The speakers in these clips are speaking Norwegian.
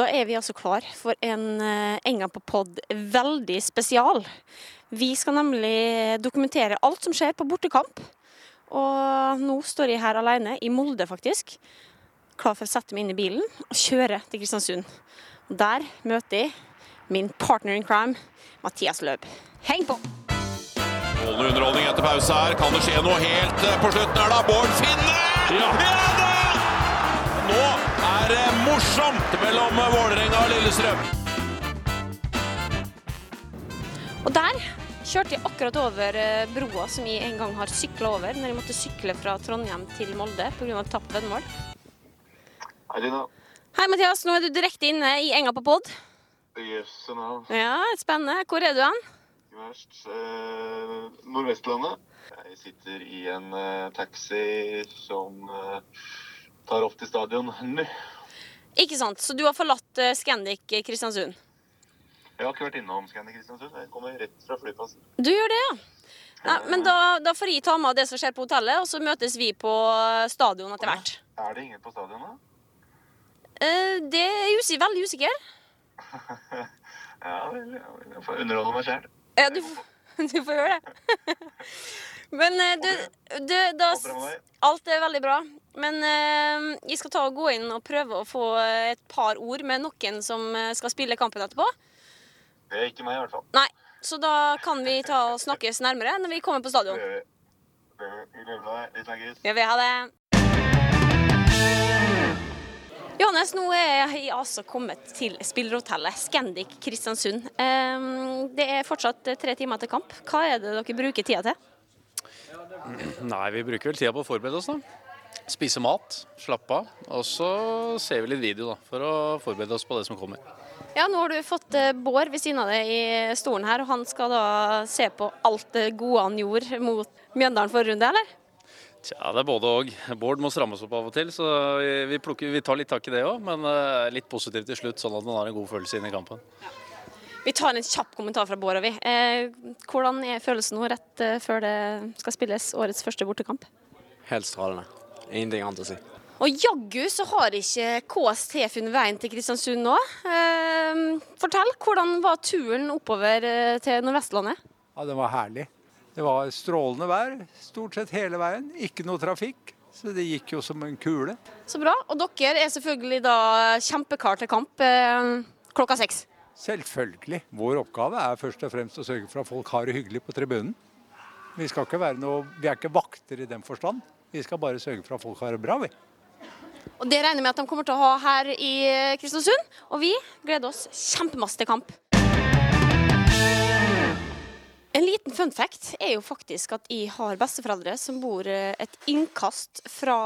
Da er vi altså klar for en uh, Enga på pod veldig spesial. Vi skal nemlig dokumentere alt som skjer på bortekamp. Og nå står jeg her alene, i Molde faktisk, klar for å sette meg inn i bilen og kjøre til Kristiansund. Og Der møter jeg min partner in crime, Mathias Løb. Heng på! Strålende underholdning etter pause her. Kan det skje noe helt eh, på slutten her, da? Bård Finne! Ja, da! Morsomt mellom Vålerenga og Lillestrøm. Og der kjørte jeg akkurat over eh, broa som jeg en gang har sykla over når jeg måtte sykle fra Trondheim til Molde pga. tapt veddemål. Hei, Dina. Hei, Mathias. Nå er du direkte inne i Enga på pod. Jøsse navn. Ja, spennende. Hvor er du hen? Verst. Eh, Nordvestlandet. Jeg sitter i en eh, taxi som eh, tar opp til stadion nå. Ikke sant. Så du har forlatt eh, Scandic Kristiansund? Jeg har ikke vært innom Scandic Kristiansund. Jeg kommer rett fra flyplassen. Du gjør det, ja. Nei, men da, da får jeg ta med det som skjer på hotellet, og så møtes vi på stadion etter hvert. Er det ingen på stadionet? Eh, det er jeg usi- veldig usikker. Ja vel. Jeg får underholde meg sjæl. Ja, du, du får gjøre det. Men eh, du, du da? Alt er veldig bra. Men eh, jeg skal ta og gå inn og prøve å få et par ord med noen som eh, skal spille kampen etterpå. Det er ikke meg, i hvert fall. Nei, så da kan vi ta og snakkes nærmere når vi kommer på stadion. Ja, vi har det. Johannes, nå er jeg altså kommet til spillerhotellet Scandic Kristiansund. Ehm, Det er fortsatt tre timer til kamp. Hva er det dere bruker tida til? Nei, vi bruker vel tida på å forberede oss, da. Spise mat, slappe av. Og så ser vi litt video, da, for å forberede oss på det som kommer. Ja, Nå har du fått eh, Bård ved siden av deg i stolen her, og han skal da se på alt det gode han gjorde mot Mjøndalen forrige runde, eller? Tja, det er både og. Bård må strammes opp av og til, så vi, plukker, vi tar litt tak i det òg. Men eh, litt positivt til slutt, sånn at man har en god følelse inn i kampen. Vi tar en kjapp kommentar fra Bård og vi. Eh, hvordan er følelsen nå rett før det skal spilles årets første bortekamp? Helt strålende. Ingenting annet å si. Og jaggu så har ikke KST funnet veien til Kristiansund nå. Eh, fortell, hvordan var turen oppover eh, til Nordvestlandet? Ja, den var herlig. Det var strålende vær stort sett hele veien. Ikke noe trafikk. Så det gikk jo som en kule. Så bra. Og dere er selvfølgelig da kjempeklar til kamp eh, klokka seks. Selvfølgelig. Vår oppgave er først og fremst å sørge for at folk har det hyggelig på tribunen. Vi, skal ikke være noe, vi er ikke vakter i den forstand. Vi skal bare sørge for at folk har det bra, vi. Og det regner jeg med at de kommer til å ha her i Kristiansund. Og vi gleder oss kjempemasse til kamp. En liten fun fact er jo faktisk at jeg har besteforeldre som bor et innkast fra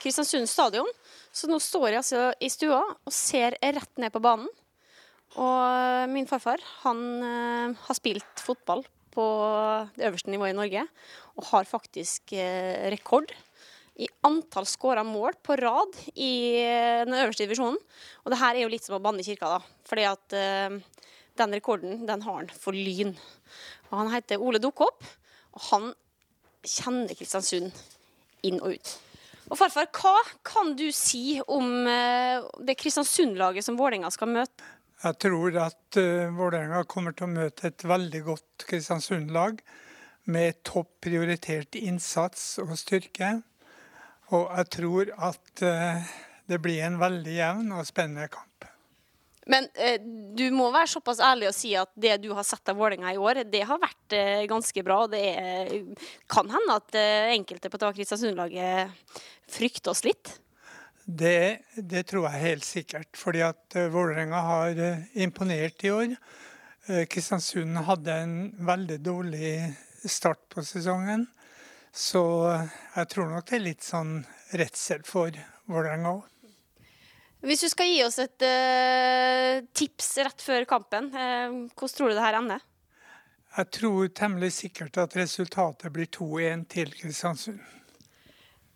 Kristiansund stadion. Så nå står jeg altså i stua og ser rett ned på banen. Og min farfar han eh, har spilt fotball på det øverste nivået i Norge, og har faktisk eh, rekord i antall skåra mål på rad i eh, den øverste divisjonen. Og det her er jo litt som å banne i kirka, da. Fordi at eh, den rekorden, den har han for Lyn. Og han heter Ole Dukkhopp, og han kjenner Kristiansund inn og ut. Og farfar, hva kan du si om eh, det Kristiansund-laget som Vålerenga skal møte? Jeg tror at uh, Vålerenga kommer til å møte et veldig godt Kristiansund-lag med topp prioritert innsats og styrke. Og jeg tror at uh, det blir en veldig jevn og spennende kamp. Men uh, du må være såpass ærlig og si at det du har sett av Vålerenga i år, det har vært ganske bra. Det er, kan hende at enkelte på Kristiansund-laget frykter oss litt. Det, det tror jeg helt sikkert, fordi at uh, Vålerenga har eh, imponert i år. Eh, Kristiansund hadde en veldig dårlig start på sesongen. Så eh, jeg tror nok det er litt sånn redsel for Vålerenga òg. Hvis du skal gi oss et uh, tips rett før kampen, uh, hvordan tror du det her ender? Jeg tror temmelig sikkert at resultatet blir 2-1 til Kristiansund.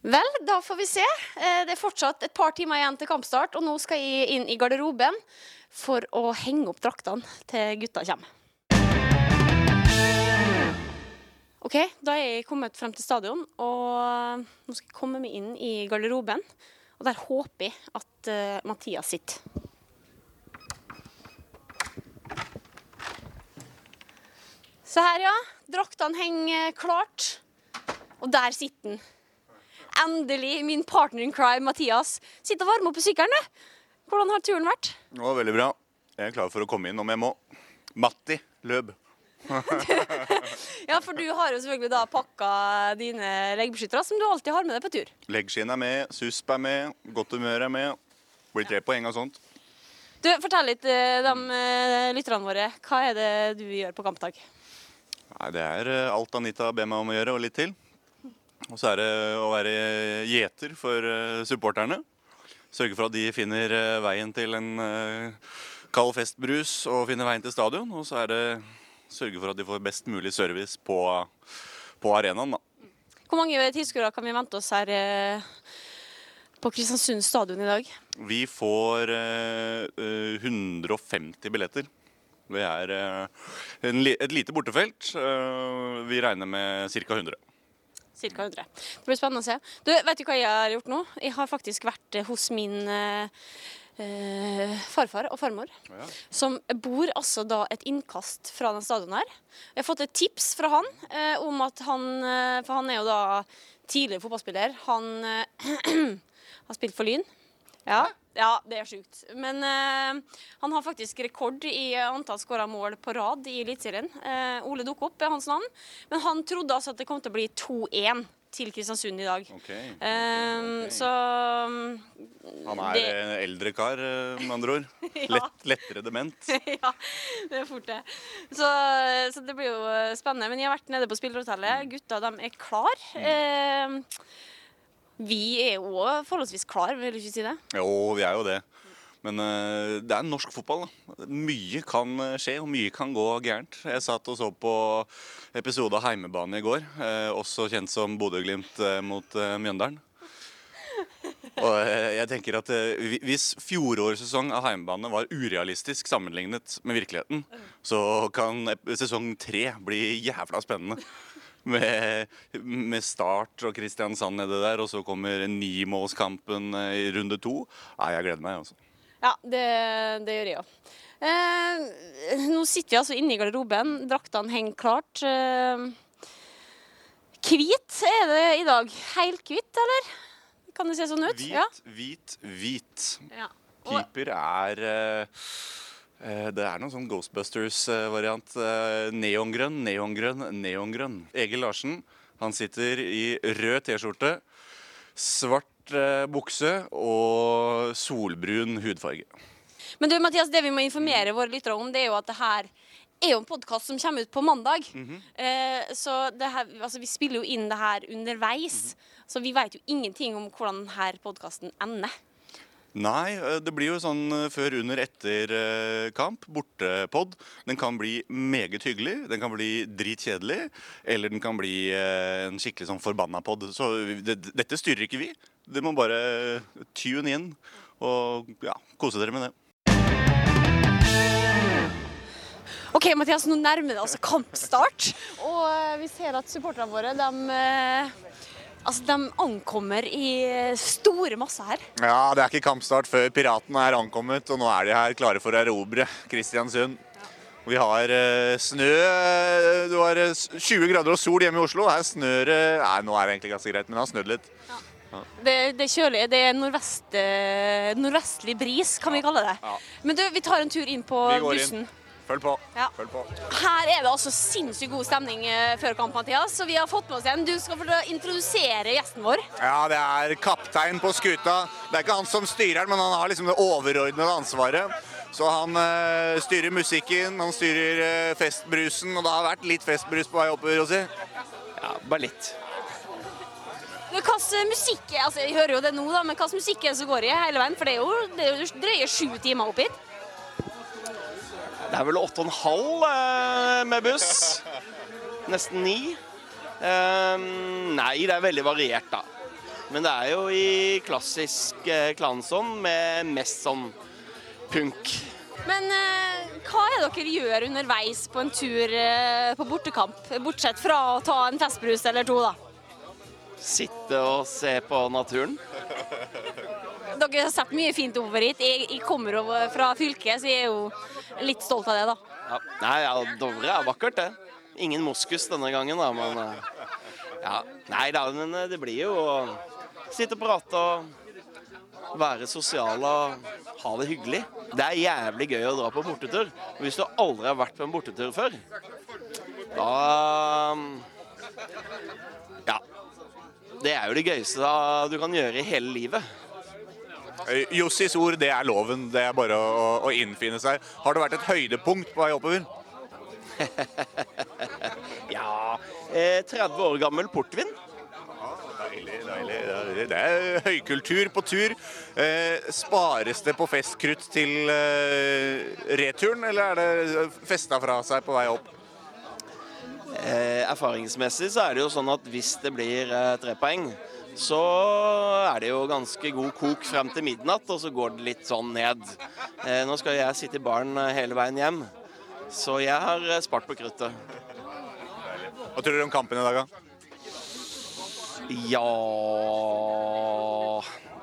Vel, da får vi se. Eh, det er fortsatt et par timer igjen til kampstart, og nå skal jeg inn i garderoben for å henge opp draktene til gutta kommer. OK, da er jeg kommet frem til stadion, og nå skal jeg komme meg inn i garderoben. Og der håper jeg at eh, Mathias sitter. Se her, ja. Draktene henger klart. Og der sitter han. Endelig min partner in crime, Mathias. Sitter og varmer opp på sykkelen. Hvordan har turen vært? Det var veldig bra. Jeg er klar for å komme inn om jeg må. Matti løp. Ja, for du har jo selvfølgelig da pakka dine leggbeskyttere, som du alltid har med deg på tur. Leggskinn er med, susp er med, godt humør er med. Blir tre poeng og sånt. Du, Fortell litt eh, de eh, lytterne våre. Hva er det du gjør på kampdag? Nei, Det er eh, alt Anita ber meg om å gjøre, og litt til. Og så er det å være gjeter for eh, supporterne. Sørge for at de finner eh, veien til en eh, kald festbrus og finner veien til stadion. Og så er det sørge for at de får best mulig service på, på arenaen. da. Hvor mange tilskuere kan vi vente oss her på Kristiansund stadion i dag? Vi får eh, eh, 150 billetter. Det er et lite bortefelt. Vi regner med ca. 100. Cirka 100. Det blir spennende å se. Du, Vet du hva jeg har gjort nå? Jeg har faktisk vært hos min eh, eh, farfar og farmor. Som bor altså da et innkast fra den stadion her. Jeg har fått et tips fra han eh, om at han eh, For han er jo da tidligere fotballspiller. Han eh, har spilt for Lyn. Ja, ja det er sjukt. Men uh, han har faktisk rekord i antall skåra mål på rad i Eliteserien. Uh, Ole opp er hans navn. Men han trodde altså at det kom til å bli 2-1 til Kristiansund i dag. Ok, Eh, Så Han er det- en eldre kar, med andre ord. Lett, lettere dement. ja, det er fort det. Så, så det blir jo spennende. Men jeg har vært nede på spillerhotellet. Gutta de er klar. Eh, vi er jo òg forholdsvis klar, vil du ikke si det? Jo, vi er jo det. Men uh, det er norsk fotball. da. Mye kan eh, skje, og mye kan gå gærent. Jeg satt og så på episode av Heimebane i går, uh, også kjent som Bodø-Glimt uh, mot Mjøndalen. Og jeg tenker at Hvis fjorårets sesong av Heimebane var urealistisk sammenlignet med virkeligheten, så kan sesong tre bli jævla spennende. Med, med Start og Kristiansand nede der, og så kommer nimålskampen eh, i runde to. Nei, jeg gleder meg, altså. Ja, det, det gjør jeg òg. Eh, nå sitter vi altså inne i garderoben. Draktene henger klart. Eh, hvit er det i dag. Helhvitt, eller? Kan det se sånn ut? Hvit, Ja. hvit, hvit. ja. Keeper er eh, Det er noen sånn Ghostbusters-variant. Eh, neongrønn, neongrønn, neongrønn. Egil Larsen han sitter i rød T-skjorte, svart eh, bukse og solbrun hudfarge. Men du, Mathias, det vi må informere våre lyttere om, det er jo at det her er jo en podkast som kommer ut på mandag. eh, så det her, altså, vi spiller jo inn det her underveis. Så vi vet jo ingenting om hvordan denne podkasten ender. Nei, det blir jo sånn før, under, etter kamp. Bortepod. Den kan bli meget hyggelig, den kan bli dritkjedelig, eller den kan bli en skikkelig sånn forbanna pod. Så det, dette styrer ikke vi. Dere må bare tune inn og ja, kose dere med det. OK, Mathias, nå nærmer det altså kampstart. Og vi ser at supporterne våre, de, altså, de ankommer i store masser her. Ja, det er ikke kampstart før piratene er ankommet, og nå er de her klare for å erobre Kristiansund. Vi har uh, snø Du har eh, 20 grader og sol hjemme i Oslo. Her snør det Nei, nå er det egentlig ganske greit, men det har snødd litt. Det, det er kjølig. Det er nordvest, eh, nordvestlig bris, kan vi kalle det. Ja. Men du, vi tar en tur inn på bussen. inn. Følg på. Ja. Følg på. Her er det altså sinnssykt god stemning eh, før kamp, Mathias. Så vi har fått med oss en. Du skal få introdusere gjesten vår. Ja, det er kaptein på skuta. Det er ikke han som styrer den, men han har liksom det overordnede ansvaret. Så han øh, styrer musikken, han styrer øh, festbrusen, og det har vært litt festbrus på vei oppover, Rosi. Ja, bare litt. Slags musikk altså, Jeg hører jo det nå, da, men hva slags musikk er det som går i hele veien? For det er jo, det er jo drøye sju timer opp hit. Det er vel åtte og en halv eh, med buss. Nesten ni. Ehm, nei, det er veldig variert, da. Men det er jo i klassisk eh, klansånd med mest sånn punk. Men eh, hva er det dere gjør underveis på en tur eh, på bortekamp? Bortsett fra å ta en festbrus eller to, da. Sitte og se på naturen. Dere har sett mye fint over hit. Jeg, jeg kommer over fra fylket, så jeg er jo litt stolt av det, da. Ja. Nei, ja, Dovre er vakkert, det. Ingen moskus denne gangen, da, men eh, ja. Nei da, men eh, det blir jo å sitte og prate og være sosial og ha det hyggelig. Det er jævlig gøy å dra på bortetur. Hvis du aldri har vært på en bortetur før, da Ja. Det er jo det gøyeste du kan gjøre i hele livet. Eh, Jossis ord, det er loven. Det er bare å, å innfinne seg. Har det vært et høydepunkt på vei oppover? Ja eh, 30 år gammel portvin. Deilig, deilig. deilig. Det er høykultur på tur. Eh, spares det på festkrutt til eh, returen, eller er det festa fra seg på vei opp? Eh, erfaringsmessig så er det jo sånn at hvis det blir eh, tre poeng, så er det jo ganske god kok frem til midnatt, og så går det litt sånn ned. Eh, nå skal jeg sitte i baren eh, hele veien hjem, så jeg har eh, spart på kruttet. Hva tror dere om kampen i dag, da? Ja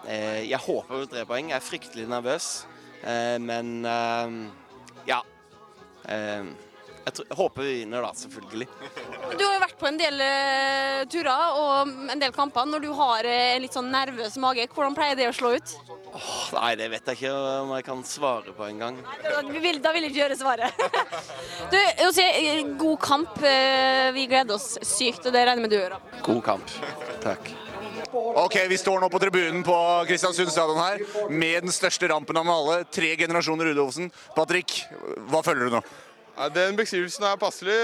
Jeg håper på tre poeng. Jeg er fryktelig nervøs. Men ja. Jeg, tror, jeg håper vi vinner, da, selvfølgelig. Du har jo vært på en del uh, turer og en del kamper. Når du har uh, litt sånn nervøs mage, hvordan pleier det å slå ut? Nei, det vet jeg ikke om jeg kan svare på engang. Da vil, da vil jeg ikke gjøre svaret. Du, si, eh, god kamp. Vi gleder oss sykt, og det regner jeg med du gjør. God kamp. Takk. Ok, Vi står nå på tribunen på Kristiansund stadion her med den største rampen av dem alle. Tre generasjoner Rudolfsen. Patrick, hva følger du nå? Ja, den beskrivelsen er passelig.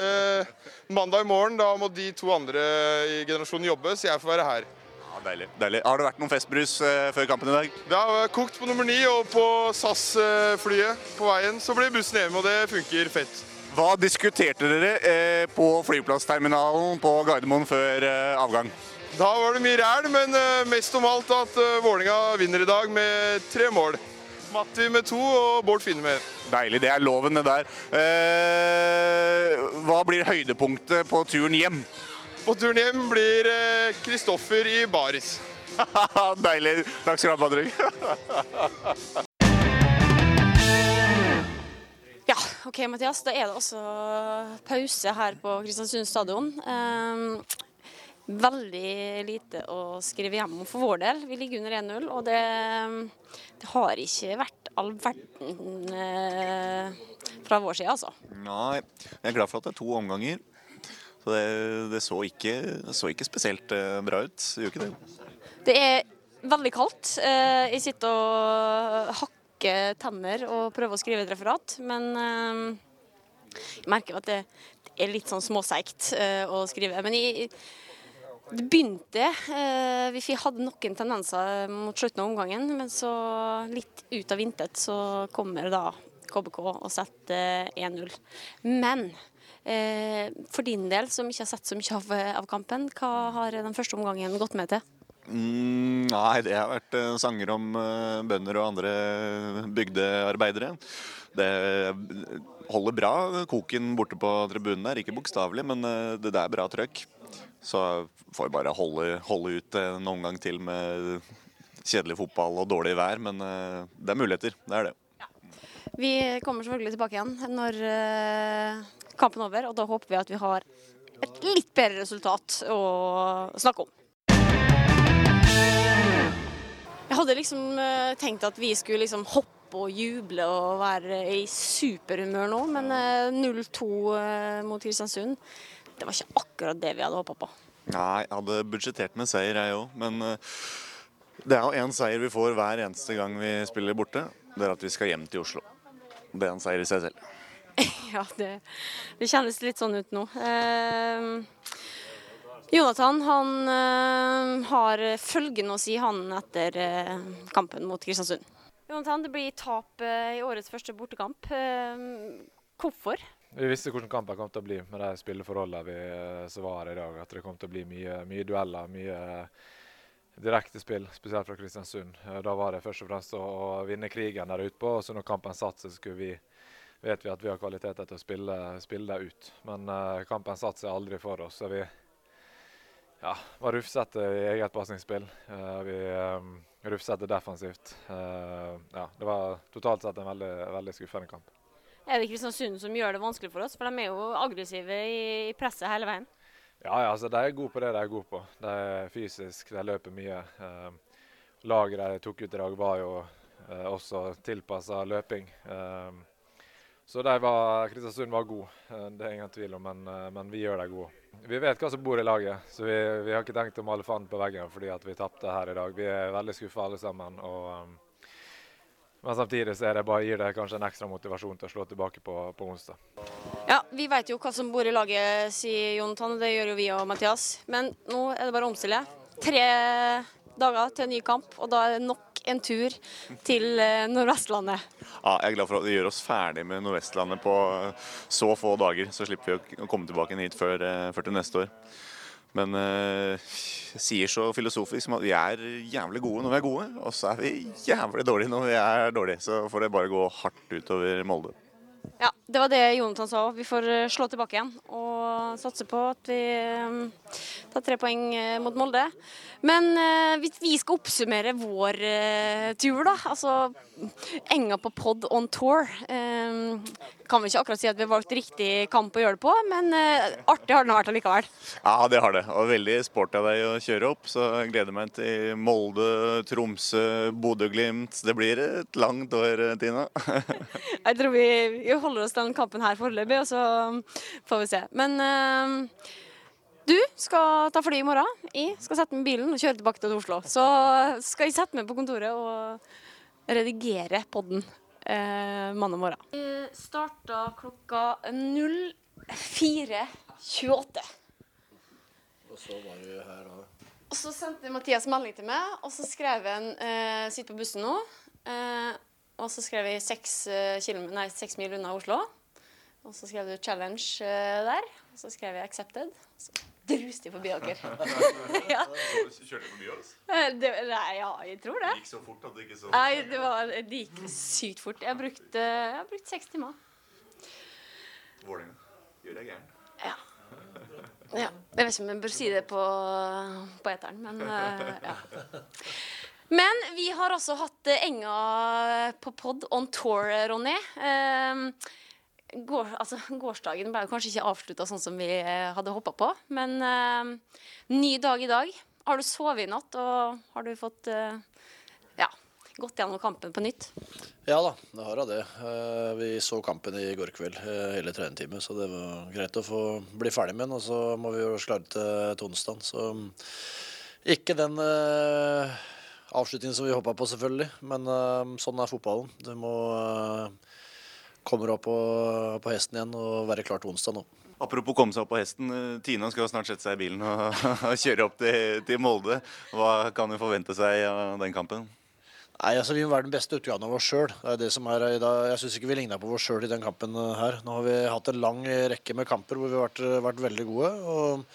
Eh, mandag i morgen da må de to andre i generasjonen jobbe, så jeg får være her. Ja, deilig, deilig. Har det vært noen festbrus eh, før kampen i dag? Det har kokt på nummer ni, og på SAS-flyet på veien så blir bussen hjemme, og det funker fett. Hva diskuterte dere eh, på flyplassterminalen på Gardermoen før eh, avgang? Da var det mye ræl, men eh, mest om alt at Vålinga vinner i dag med tre mål. Matti med to og Bård Finne med én. Deilig, det er loven det der. Eh, hva blir høydepunktet på turen hjem? På turen hjem blir eh, Kristoffer i baris. Deilig. Takk skal du ha, Patrick. Ja, OK, Mathias. Da er det også pause her på Kristiansund stadion. Ehm, veldig lite å skrive hjem om for vår del. Vi ligger under 1-0, og det, det har ikke vært all verden eh, fra vår side, altså. Nei, jeg er glad for at det er to omganger. Så det, det så, ikke, så ikke spesielt eh, bra ut. Det gjør ikke det. Det er veldig kaldt. Eh, jeg sitter og hakker tenner og prøver å skrive et referat, men eh, jeg merker at det, det er litt sånn småseigt eh, å skrive. Men jeg, det begynte eh, Vi hadde noen tendenser mot slutten av omgangen, men så litt ut av intet så kommer da KBK og setter 1-0. Men eh, for din del, som ikke har sett så mye av, av kampen, hva har den første omgangen gått med til? Mm, nei, det har vært eh, sanger om eh, bønder og andre bygdearbeidere. Det holder bra, koken borte på tribunen der. Ikke bokstavelig, men eh, det det er bra trøkk. Så får vi bare holde, holde ut en omgang til med kjedelig fotball og dårlig vær. Men eh, det er muligheter. Det er det. Vi kommer selvfølgelig tilbake igjen når eh, kampen er over, og da håper vi at vi har et litt bedre resultat å snakke om. Jeg hadde liksom eh, tenkt at vi skulle liksom hoppe og juble og være i superhumør nå, men eh, 0-2 eh, mot Kristiansund, det var ikke akkurat det vi hadde håpa på. Nei, jeg hadde budsjettert med seier, jeg òg. Men eh, det er jo én seier vi får hver eneste gang vi spiller borte. Det er at vi skal hjem til Oslo. Det er en seier i seg selv. Ja, det, det kjennes litt sånn ut nå. Eh, Jonathan han eh, har følgende å si, han etter eh, kampen mot Kristiansund. Jonathan, det blir tap eh, i årets første bortekamp. Eh, hvorfor? Vi visste hvordan kampen kom til å bli med de spilleforholdene vi, eh, som var her i dag. At det kom til å bli mye, mye dueller, mye eh, direkte spill, spesielt fra Kristiansund. Eh, Da var det først og fremst å, vinne krigen der ute på, og så når kampen satte seg, skulle vi, vet vi at vi har kvaliteter til å spille, spille det ut. Men uh, kampen satte seg aldri for oss. så vi ja, var rufsete i eget pasningsspill. Uh, vi um, rufsete defensivt. Uh, ja, det var totalt sett en veldig, veldig skuffende kamp. Er det Kristiansund som gjør det vanskelig for oss? For de er jo aggressive i presset hele veien. Ja, ja altså, de er gode på det de er gode på. De er fysisk, de løper mye. Eh, laget de tok ut i dag, var jo eh, også tilpassa løping. Eh, så var, Kristiansund var god, eh, det er ingen tvil om, men, eh, men, vi gjør dem gode. Vi vet hva som bor i laget, så vi, vi har ikke tenkt å male fanden på veggen fordi vi tapte her i dag. Vi er veldig skuffa alle sammen. Og, um, men samtidig så er det bare, gir det kanskje en ekstra motivasjon til å slå tilbake på, på onsdag. Ja, Vi vet jo hva som bor i laget, sier Jonathan. Det gjør jo vi og Mathias. Men nå er det bare å omstille. Tre dager til en ny kamp, og da er det nok en tur til eh, Nordvestlandet. Ja, jeg er glad for at de gjør oss ferdig med Nordvestlandet på eh, så få dager. Så slipper vi å komme tilbake hit før, eh, før til neste år. Men eh, sier så filosofisk som at vi er jævlig gode når vi er gode, og så er vi jævlig dårlige når vi er dårlige. Så får det bare gå hardt utover Molde. Ja, det var det Jonathan sa òg. Vi får slå tilbake igjen og satse på at vi tar tre poeng mot Molde. Men hvis vi skal oppsummere vår tur, da. Altså Enga på pod on tour. Um, kan vi ikke akkurat si at vi har valgt riktig kamp å gjøre det på, men uh, artig har den vært allikevel. Ja, det har det. Og veldig sporty av deg å kjøre opp. Så jeg gleder meg til Molde, Tromsø, Bodø-Glimt. Det blir et langt år, Tina. jeg tror vi, holder oss til den kampen her foreløpig, og så får vi se. Men du skal ta fly i morgen. Jeg skal sette meg i bilen og kjøre tilbake til Oslo. Så skal jeg sette meg på kontoret og redigere podden eh, mandag morgen. Vi starta klokka 04.28. Og så var du her da? Og så sendte Mathias melding til meg, og så skrev han eh, 'Sitt på bussen nå'. Eh, og så skrev jeg seks, eh, nei, seks mil unna Oslo. Og så skrev du 'challenge' eh, der. Og så skrev jeg 'accepted'. Så druste jeg forbi dere. ja. Kjørte de forbi oss? Eh, det, nei, ja, jeg tror det. Det gikk så fort at det ikke så Nei, det, var, det gikk sykt fort. Jeg har brukt, jeg har brukt seks timer. Vålerenga. Gjør deg gæren. Ja. ja. Jeg vet ikke om jeg bør si det på, på eteren, men uh, ja. Men vi har også hatt Enga på pod on tour, Ronny. Går, altså, gårsdagen ble kanskje ikke avslutta sånn som vi eh, hadde håpa på. Men uh, ny dag i dag. Har du sovet i natt, og har du fått uh, ja, gått gjennom kampen på nytt? Ja da, det har jeg det. Uh, vi så kampen i går kveld hele treningsteamet, så det var greit å få bli ferdig med den. Og så må vi jo klare til, til onsdag. Så um, ikke den avslutningen som vi håpa på, selvfølgelig. Men sånn er fotballen. Du må kommer opp på, på, hesten igjen og være klar til onsdag nå. Apropos komme seg opp på hesten. Tina skal snart sette seg i bilen og, kjøre opp til, til, Molde. Hva kan hun forvente seg av den kampen? Nei, altså Vi må være den beste utgaven av oss sjøl. Jeg syns ikke vi ligna på oss sjøl i den kampen her. Nå har vi hatt en lang rekke med kamper hvor vi har vært, vært veldig gode. og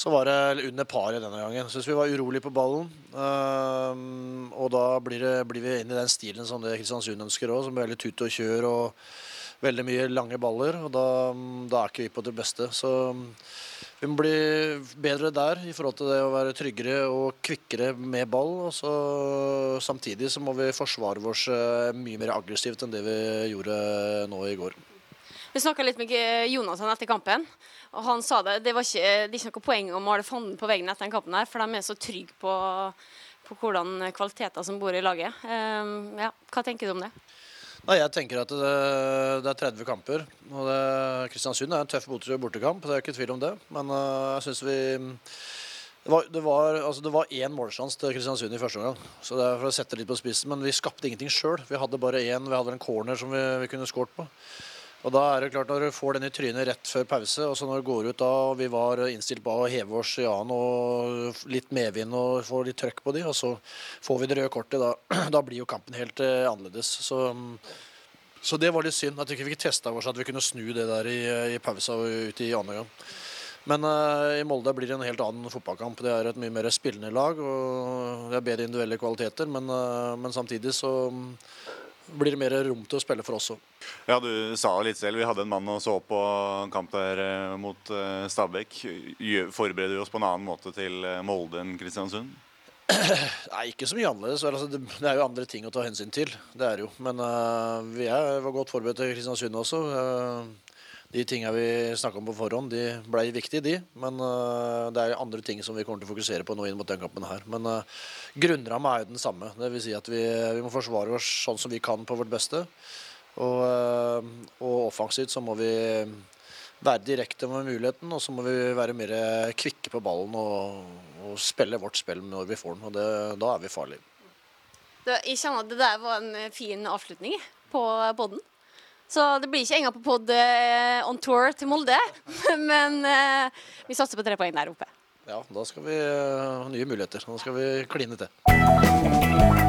så var det under paret denne gangen. Syns vi var urolig på ballen. Um, og da blir, det, blir, vi inn i den stilen som det Kristiansund ønsker òg, som er veldig tut og kjør og veldig mye lange baller. Og da, da er ikke vi på det beste. Så vi må bli bedre der i forhold til det å være tryggere og kvikkere med ball. Og så samtidig så må vi forsvare oss eh, mye mer aggressivt enn det vi gjorde nå i går. Vi snakka litt med Jonathan etter kampen, og han sa det. Det var ikke, det er ikke noe poeng å male fanden på veggen etter den kampen, her, for de er så trygge på, på hvordan kvaliteter som bor i laget. Um, ja, hva tenker du om det? Nei, jeg tenker at det, det er 30 kamper. og det, Kristiansund er en tøff bortekamp, det er ikke tvil om det. Men uh, jeg syns vi det var, det, var, altså det var én målsjanse til Kristiansund i første omgang. Så det er for å sette litt på spissen, Men vi skapte ingenting sjøl. Vi hadde bare én, vi hadde en corner som vi, vi kunne skåret på. Og da er det klart Når du får den i trynet rett før pause, og så når du går ut da, og vi var innstilt på å heve oss i annen og litt medvind og få litt trøkk på de, og så får vi det røde kortet, da, da blir jo kampen helt eh, annerledes. Så, så, det var litt synd at vi ikke fikk testa oss at vi kunne snu det der i, i pausa og ut i annen gang. Men uh, i Molde blir det en helt annen fotballkamp. Det er et mye mer spillende lag. og Det er bedre individuelle kvaliteter, men, uh, men samtidig så blir det mer rom til å spille for oss òg. Ja, du sa litt selv. Vi hadde en mann og så på kamp der eh, mot eh, Stabæk. Forbereder vi oss på en annen måte til eh, Molde enn Kristiansund? Nei, ikke så mye annerledes. Altså, det, er jo andre ting å ta hensyn til. Det er jo. Men uh, vi er, var godt forberedt til Kristiansund også. Eh, de tingene vi snakka om på forhånd, de ble viktige, de. Men uh, det er andre ting som vi kommer til å fokusere på nå inn mot den kampen her. Men uh, grunnramma er jo den samme. Det vil si at vi, vi må forsvare oss sånn som vi kan på vårt beste. Og, uh, og offensivt så må vi være direkte med muligheten, og så må vi være mer kvikke på ballen og, og spille vårt spill når vi får den. og det, Da er vi farlige. Jeg kjenner at det der var en fin avslutning på podden. Så det blir ikke engang på pod eh, on tour til Molde, men eh, vi satser på tre poeng der oppe. Ja, da skal vi ha nye muligheter. Da skal vi kline til.